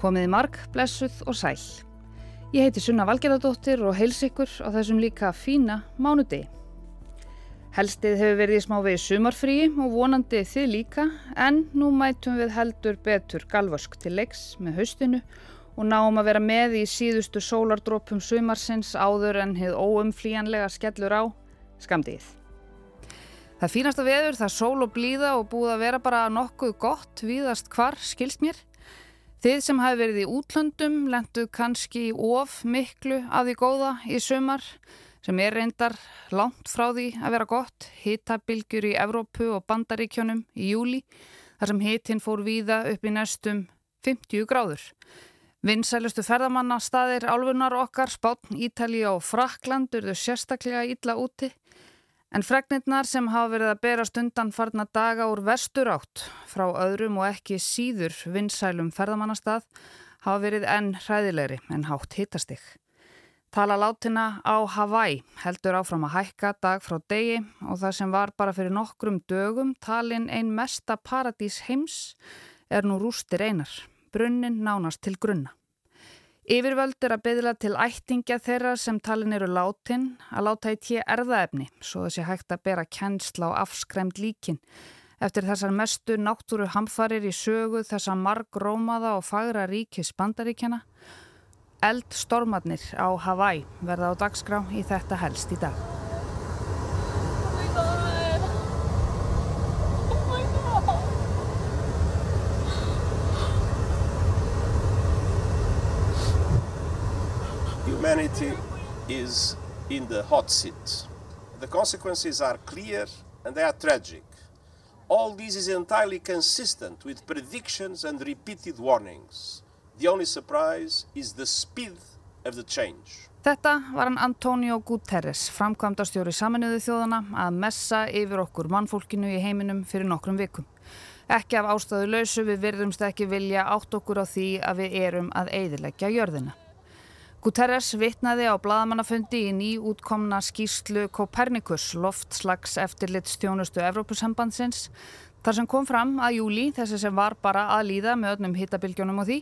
Komiði marg, blessuð og sæl. Ég heiti Sunna Valgerðardóttir og heils ykkur á þessum líka fína mánudegi. Helstið hefur verið í smá vegi sumarfríi og vonandi þið líka en nú mætum við heldur betur galvask til leiks með haustinu og náum að vera með í síðustu sólardrópum sumarsins áður en hefð óumflíjanlega skellur á skamdíð. Það fínasta veður, það sól og blíða og búið að vera bara nokkuð gott viðast hvar, skilst mér. Þið sem hafi verið í útlöndum lenduð kannski of miklu af því góða í sömar sem er reyndar langt frá því að vera gott. Hittabilgjur í Evrópu og Bandaríkjónum í júli þar sem hittin fór víða upp í næstum 50 gráður. Vinsælustu ferðamannastaðir álfunar okkar, Spátn, Ítali og Frakland urðu sérstaklega illa úti En fregnirnar sem hafa verið að bera stundan farna daga úr vestur átt frá öðrum og ekki síður vinsælum ferðamannastað hafa verið enn hræðilegri en hátt hittastig. Tala látina á Hawaii heldur áfram að hækka dag frá degi og það sem var bara fyrir nokkrum dögum talin ein mesta paradís heims er nú rústir einar, brunnin nánast til grunna. Yfirvöld er að byðla til ættingja þeirra sem talin eru látin að láta í tíu erðaefni svo þessi hægt að bera kennsla á afskræmt líkin. Eftir þessar mestu náttúru hamfarir í sögu þessa marg rómaða og fagra ríkis bandaríkjana Eldstormarnir á Hawaii verða á dagskrá í þetta helst í dag. Humanity is in the hot seat. The consequences are clear and they are tragic. All this is entirely consistent with predictions and repeated warnings. The only surprise is the speed of the change. Þetta var hann Antonio Guterres, framkvæmdastjóri saminuðu þjóðana að messa yfir okkur mannfólkinu í heiminum fyrir nokkrum vikum. Ekki af ástöðu lausu við virðumst ekki vilja átt okkur á því að við erum að eidilegja jörðina. Guterres vitnaði á bladamannafundi í nýútkomna skýslu Copernicus loftslags eftirlit stjónustu Evrópusambandsins þar sem kom fram að júli, þessi sem var bara að líða með öllum hittabilgjónum og því,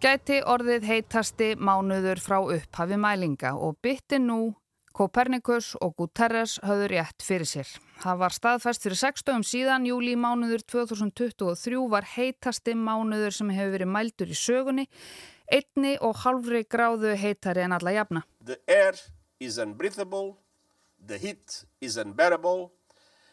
gæti orðið heitasti mánuður frá upphafi mælinga og bytti nú Copernicus og Guterres höfðu rétt fyrir sér. Það var staðfæst fyrir 6 stöðum síðan, júli mánuður 2023 var heitasti mánuður sem hefur verið mældur í sögunni einni og halvri gráðu heitari en alla jafna. The air is unbreathable, the heat is unbearable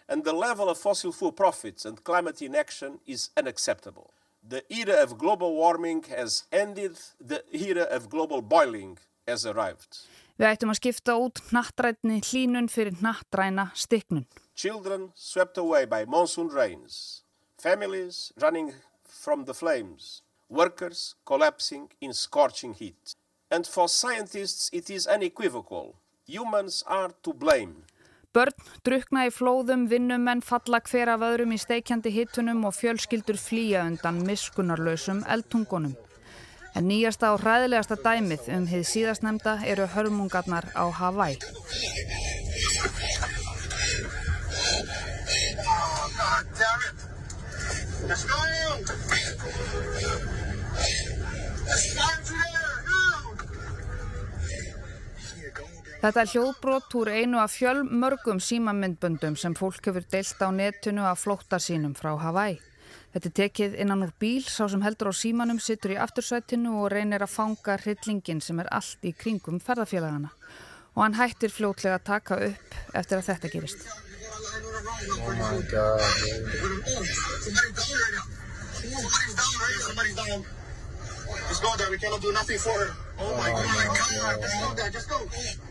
and the level of fossil fuel profits and climate inaction is unacceptable. The era of global warming has ended, the era of global boiling has arrived. Við ættum að skipta út nattrætni hlínun fyrir nattræna stiknun. Children swept away by monsoon rains, families running from the flames, workers collapsing in scorching heat. And for scientists it is unequivocal. Humans are to blame. Börn drukna í flóðum, vinnumenn falla hver af öðrum í steikjandi hittunum og fjölskyldur flýja undan miskunarlausum eldtungunum. En nýjasta og hræðilegasta dæmið um hið síðastnemda eru hörmungarnar á Hawaii. Oh, God damn it! Let's go! Þetta er hljóðbrott úr einu af fjölmörgum símamyndböndum sem fólk hefur deilt á netinu af flóttar sínum frá Hawaii. Þetta er tekið innan úr bíl, sá sem heldur á símanum sittur í aftursvættinu og reynir að fanga hryllingin sem er allt í kringum ferðarfélagana. Og hann hættir fljótlega að taka upp eftir að þetta gerist. Oh my god. Somebody's down. Just go there. We cannot do nothing for her. Oh my oh god. god. Just go there. Just go.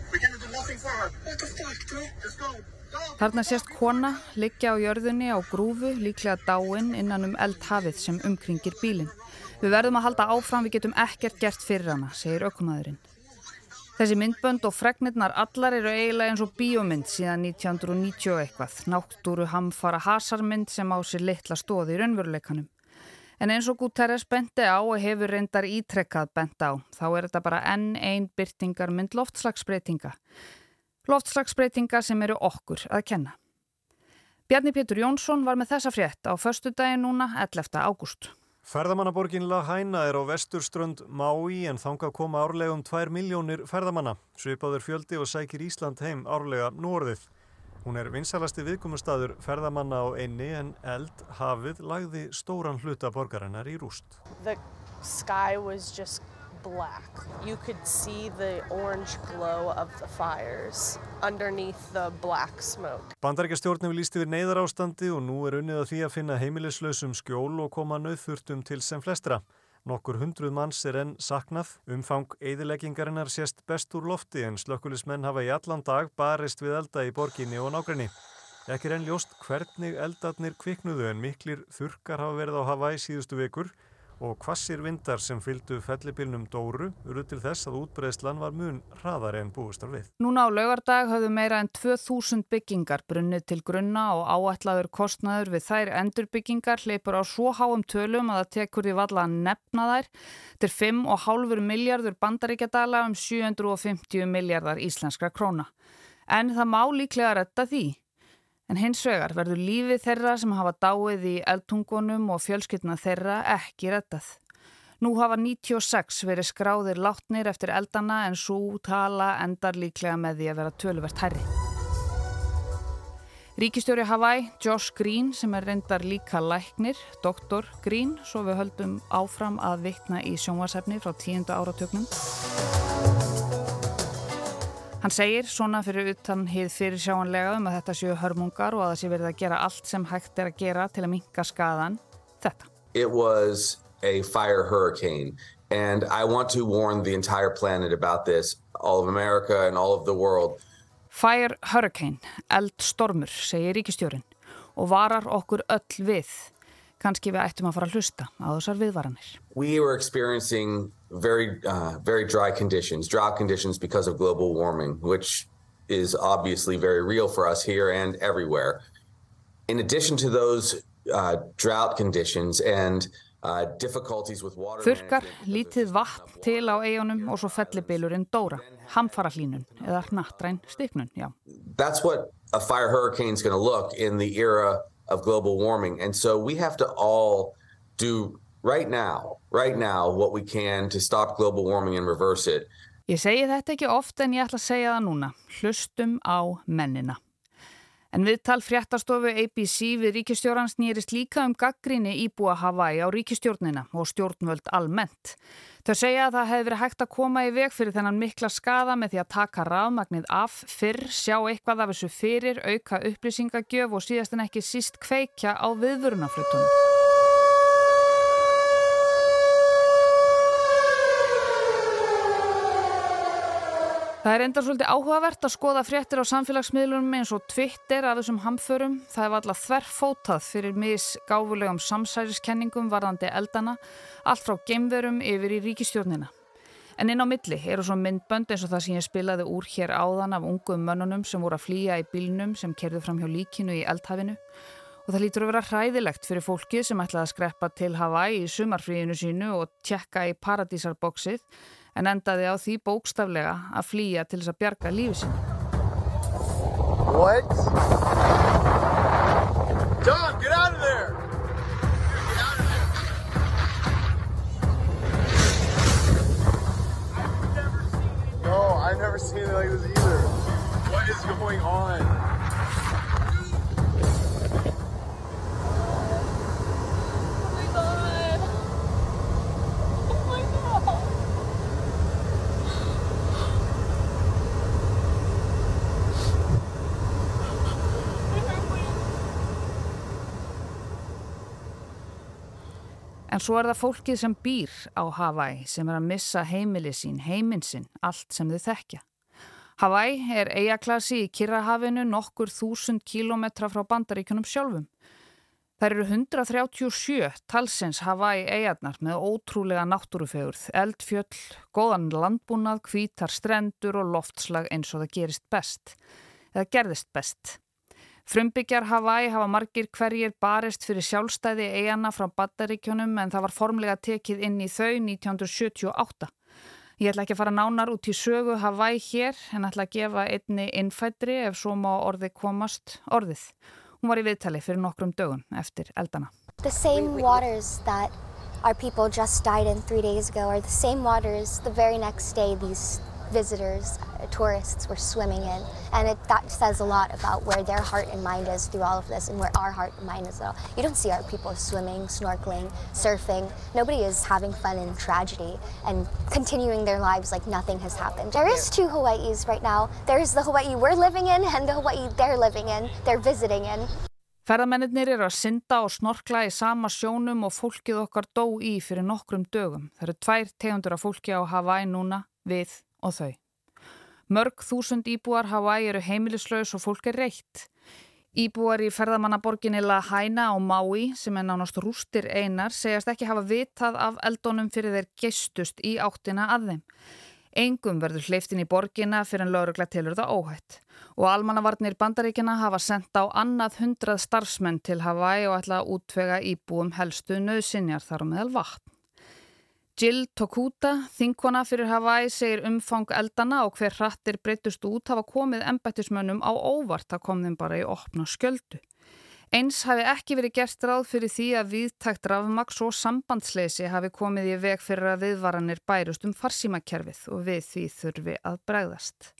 Þarna sést kona liggja á jörðunni á grúfu, líklega dáin innan um eldhafið sem umkringir bílinn. Við verðum að halda áfram, við getum ekkert gert fyrir hana, segir ökkumæðurinn. Þessi myndbönd og fregnirnar allar eru eiginlega eins og bíómynd síðan 1990 eitthvað. Náttúru hamfara hasarmynd sem á sér litla stóði í raunveruleikanum. En eins og Guterres benti á og hefur reyndar ítrekkað bent á, þá er þetta bara enn einn byrtingar mynd loftslagsbreytinga. Loftslagsbreytinga sem eru okkur að kenna. Bjarni Pétur Jónsson var með þessa frétt á förstu dagi núna 11. ágúst. Ferðamannaborgin La Haina er á vesturströnd Maui en þanga koma árlega um 2 miljónir ferðamanna. Svipaður fjöldi og sækir Ísland heim árlega núorðið. Hún er vinsalasti viðkomustadur ferðamanna á einni en eld hafið lagði stóran hluta borgarinnar í rúst. The sky was just black. You could see the orange glow of the fires underneath the black smoke. Bandarækjastjórnum líst yfir neyðar ástandi og nú er unnið að því að finna heimilislausum skjól og koma nauðþurftum til sem flestra. Nokkur hundruð manns er enn saknað. Umfang eðileggingarinnar sést best úr lofti en slökkulismenn hafa í allan dag barist við elda í borginni og nákrenni. Ekki er enn ljóst hvernig eldarnir kviknuðu en miklir þurkar hafa verið á Hawaii síðustu vikur og kvassir vindar sem fylgdu fellibilnum Dóru eru til þess að útbreyslan var mun hraðari en búistar við. Núna á laugardag hafðu meira en 2000 byggingar brunnið til grunna og áætlaður kostnaður við þær endurbyggingar hleypur á svo háum tölum að það tekur því valla að nefna þær til 5,5 miljardur bandaríkjadala um 750 miljardar íslenskra króna. En það má líklega retta því. En hins vegar verður lífið þeirra sem hafa dáið í eldtungunum og fjölskyldna þeirra ekki rettað. Nú hafa 96 verið skráðir látnir eftir eldana en svo tala endar líklega með því að vera töluvert herri. Ríkistjóri Hawaii, Josh Green, sem er reyndar líka læknir, doktor Green, svo við höldum áfram að vittna í sjónvarsefni frá tíundu áratöknum. Hann segir svona fyrir utan hið fyrir sjáanlega um að þetta séu hörmungar og að það sé verið að gera allt sem hægt er að gera til að minka skadan. Þetta. It was a fire hurricane and I want to warn the entire planet about this, all of America and all of the world. Fire hurricane, eldstormur, segir ríkistjórin og varar okkur öll við. Kanski við ættum að fara að hlusta á þessar viðvaranir. We were experiencing very, uh, very dry conditions, drought conditions because of global warming, which is obviously very real for us here and everywhere. In addition to those uh, drought conditions and uh, difficulties with water Þurkar, lítið vatn til á eigunum og svo fellibilurinn Dóra, hamfara hlínun eða nattræn stiknun, já. That's what a fire hurricane is going to look in the era of global warming. And so we have to all do right now, right now, what we can to stop global warming and reverse it. Ég segi þetta ekki oft en ég ætla að segja það núna. Hlustum á mennina. En viðtal fréttastofu ABC við ríkistjórnans nýrist líka um gaggrinni íbúa Hawaii á ríkistjórnina og stjórnvöld almennt. Þau segja að það hefði verið hægt að koma í veg fyrir þennan mikla skada með því að taka rafmagnið af fyrr, sjá eitthvað af þessu fyrir, auka upplýsingagjöf og síðast en ekki síst kveikja á viðvörunaflutunum. Það er enda svolítið áhugavert að skoða fréttir á samfélagsmiðlunum eins og Twitter af þessum hamförum. Það er alltaf þverfótað fyrir misgáfulegum samsæriskenningum varðandi eldana, allt frá geimverum yfir í ríkistjórnina. En inn á milli eru svo myndbönd eins og það sem ég spilaði úr hér áðan af ungum mönnunum sem voru að flýja í bílnum sem kerðu fram hjá líkinu í eldhafinu. Og það lítur að vera hræðilegt fyrir fólki sem ætlaði að skreppa til Hawaii í sumarfríinu sínu og tjekka í paradísarboksið en endaði á því bókstaflega að flýja til þess að bjarga lífi sinni. What? John, get out of there! Get out of there! I've never seen No, I've never seen it like this either. What is going on? En svo er það fólkið sem býr á Hawaii sem er að missa heimili sín, heiminn sinn, allt sem þau þekkja. Hawaii er eigaklassi í Kirrahafinu nokkur þúsund kílometra frá bandaríkunum sjálfum. Það eru 137 talsins Hawaii eigarnar með ótrúlega náttúrufegurð, eldfjöll, góðan landbúnað, kvítar strendur og loftslag eins og það gerist best, eða gerðist best. Frumbyggjar Hawaii hafa margir hverjir barist fyrir sjálfstæði eigana frá Badaríkjónum en það var formlega tekið inn í þau 1978. Ég ætla ekki að fara nánar út í sögu Hawaii hér en ætla að gefa einni innfættri ef svo má orði komast orðið. Hún var í viðtali fyrir nokkrum dögum eftir eldana. The same waters that our people just died in three days ago are the same waters the very next day these visitors, uh, tourists were swimming in. And it, that says a lot about where their heart and mind is through all of this and where our heart and mind is. Though. You don't see our people swimming, snorkeling, surfing. Nobody is having fun in tragedy and continuing their lives like nothing has happened. There is two Hawaiis right now. There's the Hawaii we're living in and the Hawaii they're living in, they're visiting in. Ferðamennir eru að synda og snorkla í sama sjónum og fólkið okkar dó í fyrir nokkrum dögum. Það eru tvær tegundur af fólki á Hawaii núna, við og þau. Mörg þúsund íbúar Hawaii eru heimilislaus og fólk er reitt. Íbúar í ferðamannaborginni La Haina á Maui, sem er nánast rústir einar, segjast ekki hafa vitað af eldónum fyrir þeir geistust í áttina að þeim. Engum verður hleyftin í borginna fyrir en laurugla tilur það óhætt. Og almannavarnir bandaríkina hafa sendt á annað hundrað starfsmenn til Hawaii og ætla að útvega íbúum helstu nöðsinjar þar meðal vatn. Jill Tokuta, þinkona fyrir Hawaii, segir umfang eldana og hver hrattir breytust út hafa komið embættismönnum á óvart að kom þeim bara í opna sköldu. Eins hafi ekki verið gert ráð fyrir því að viðtækt rafmaks og sambandsleysi hafi komið í veg fyrir að viðvaranir bærust um farsímakerfið og við því þurfi að bregðast.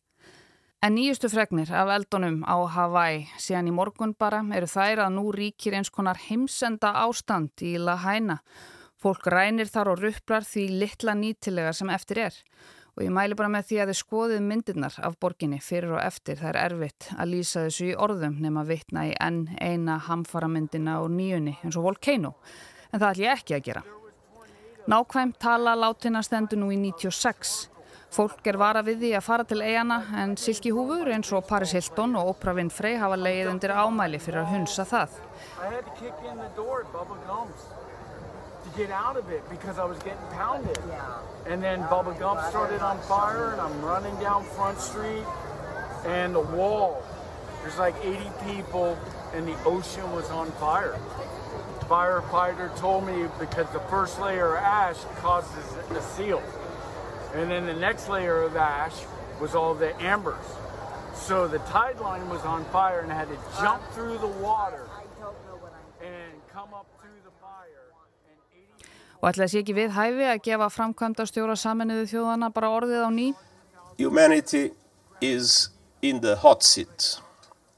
En nýjustu fregnir af eldunum á Hawaii síðan í morgun bara eru þær að nú ríkir eins konar heimsenda ástand í La Haina Fólk rænir þar og rupplar því litla nýtilega sem eftir er og ég mæli bara með því að þið skoðið myndirnar af borginni fyrir og eftir. Það er erfitt að lýsa þessu í orðum nema vittna í enn eina hamfaramyndina og nýjunni eins og Volcano en það ætlum ég ekki að gera. Nákvæmt tala látina stendur nú í 96. Fólk er vara við því að fara til eigana en Silki Húfur eins og Paris Hilton og Oprah Winfrey hafa leið undir ámæli fyrir að hunsa það. Get out of it because I was getting pounded. Yeah. And then Bubba Gump started on fire, and I'm running down Front Street, and the wall. There's like 80 people, and the ocean was on fire. Firefighter told me because the first layer of ash causes a seal, and then the next layer of ash was all the ambers. So the tide line was on fire, and I had to jump through the water and come up through the fire. Og ætlaði sé ekki við hæfi að gefa framkvæmda stjóra saminuðu þjóðana bara orðið á ný? Humanity is in the hot seat.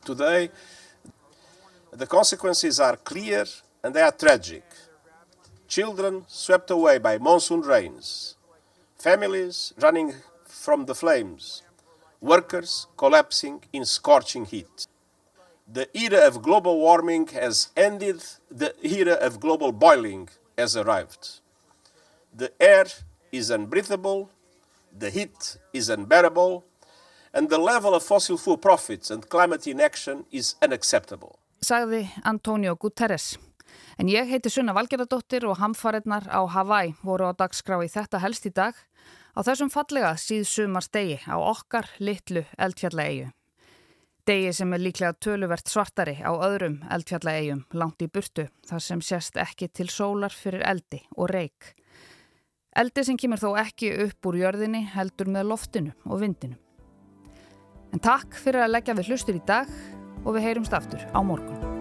Today the consequences are clear and they are tragic. Children swept away by monsoon rains. Families running from the flames. Workers collapsing in scorching heat. The era of global warming has ended the era of global boiling has arrived. The air is unbreathable, the heat is unbearable, and the level of fossil fuel profits and climate inaction is unacceptable. Sagði Antonio Guterres. En ég heiti Sunna Valgerðardóttir og hamfarinnar á Hawaii voru á dagskrá í þetta helst í dag á þessum fallega síðsumar stegi á okkar litlu eldfjalla eigu. Degi sem er líklega töluvert svartari á öðrum eldfjallaegjum langt í burtu þar sem sést ekki til sólar fyrir eldi og reik. Eldi sem kemur þó ekki upp úr jörðinni heldur með loftinu og vindinu. En takk fyrir að leggja við hlustur í dag og við heyrumst aftur á morgun.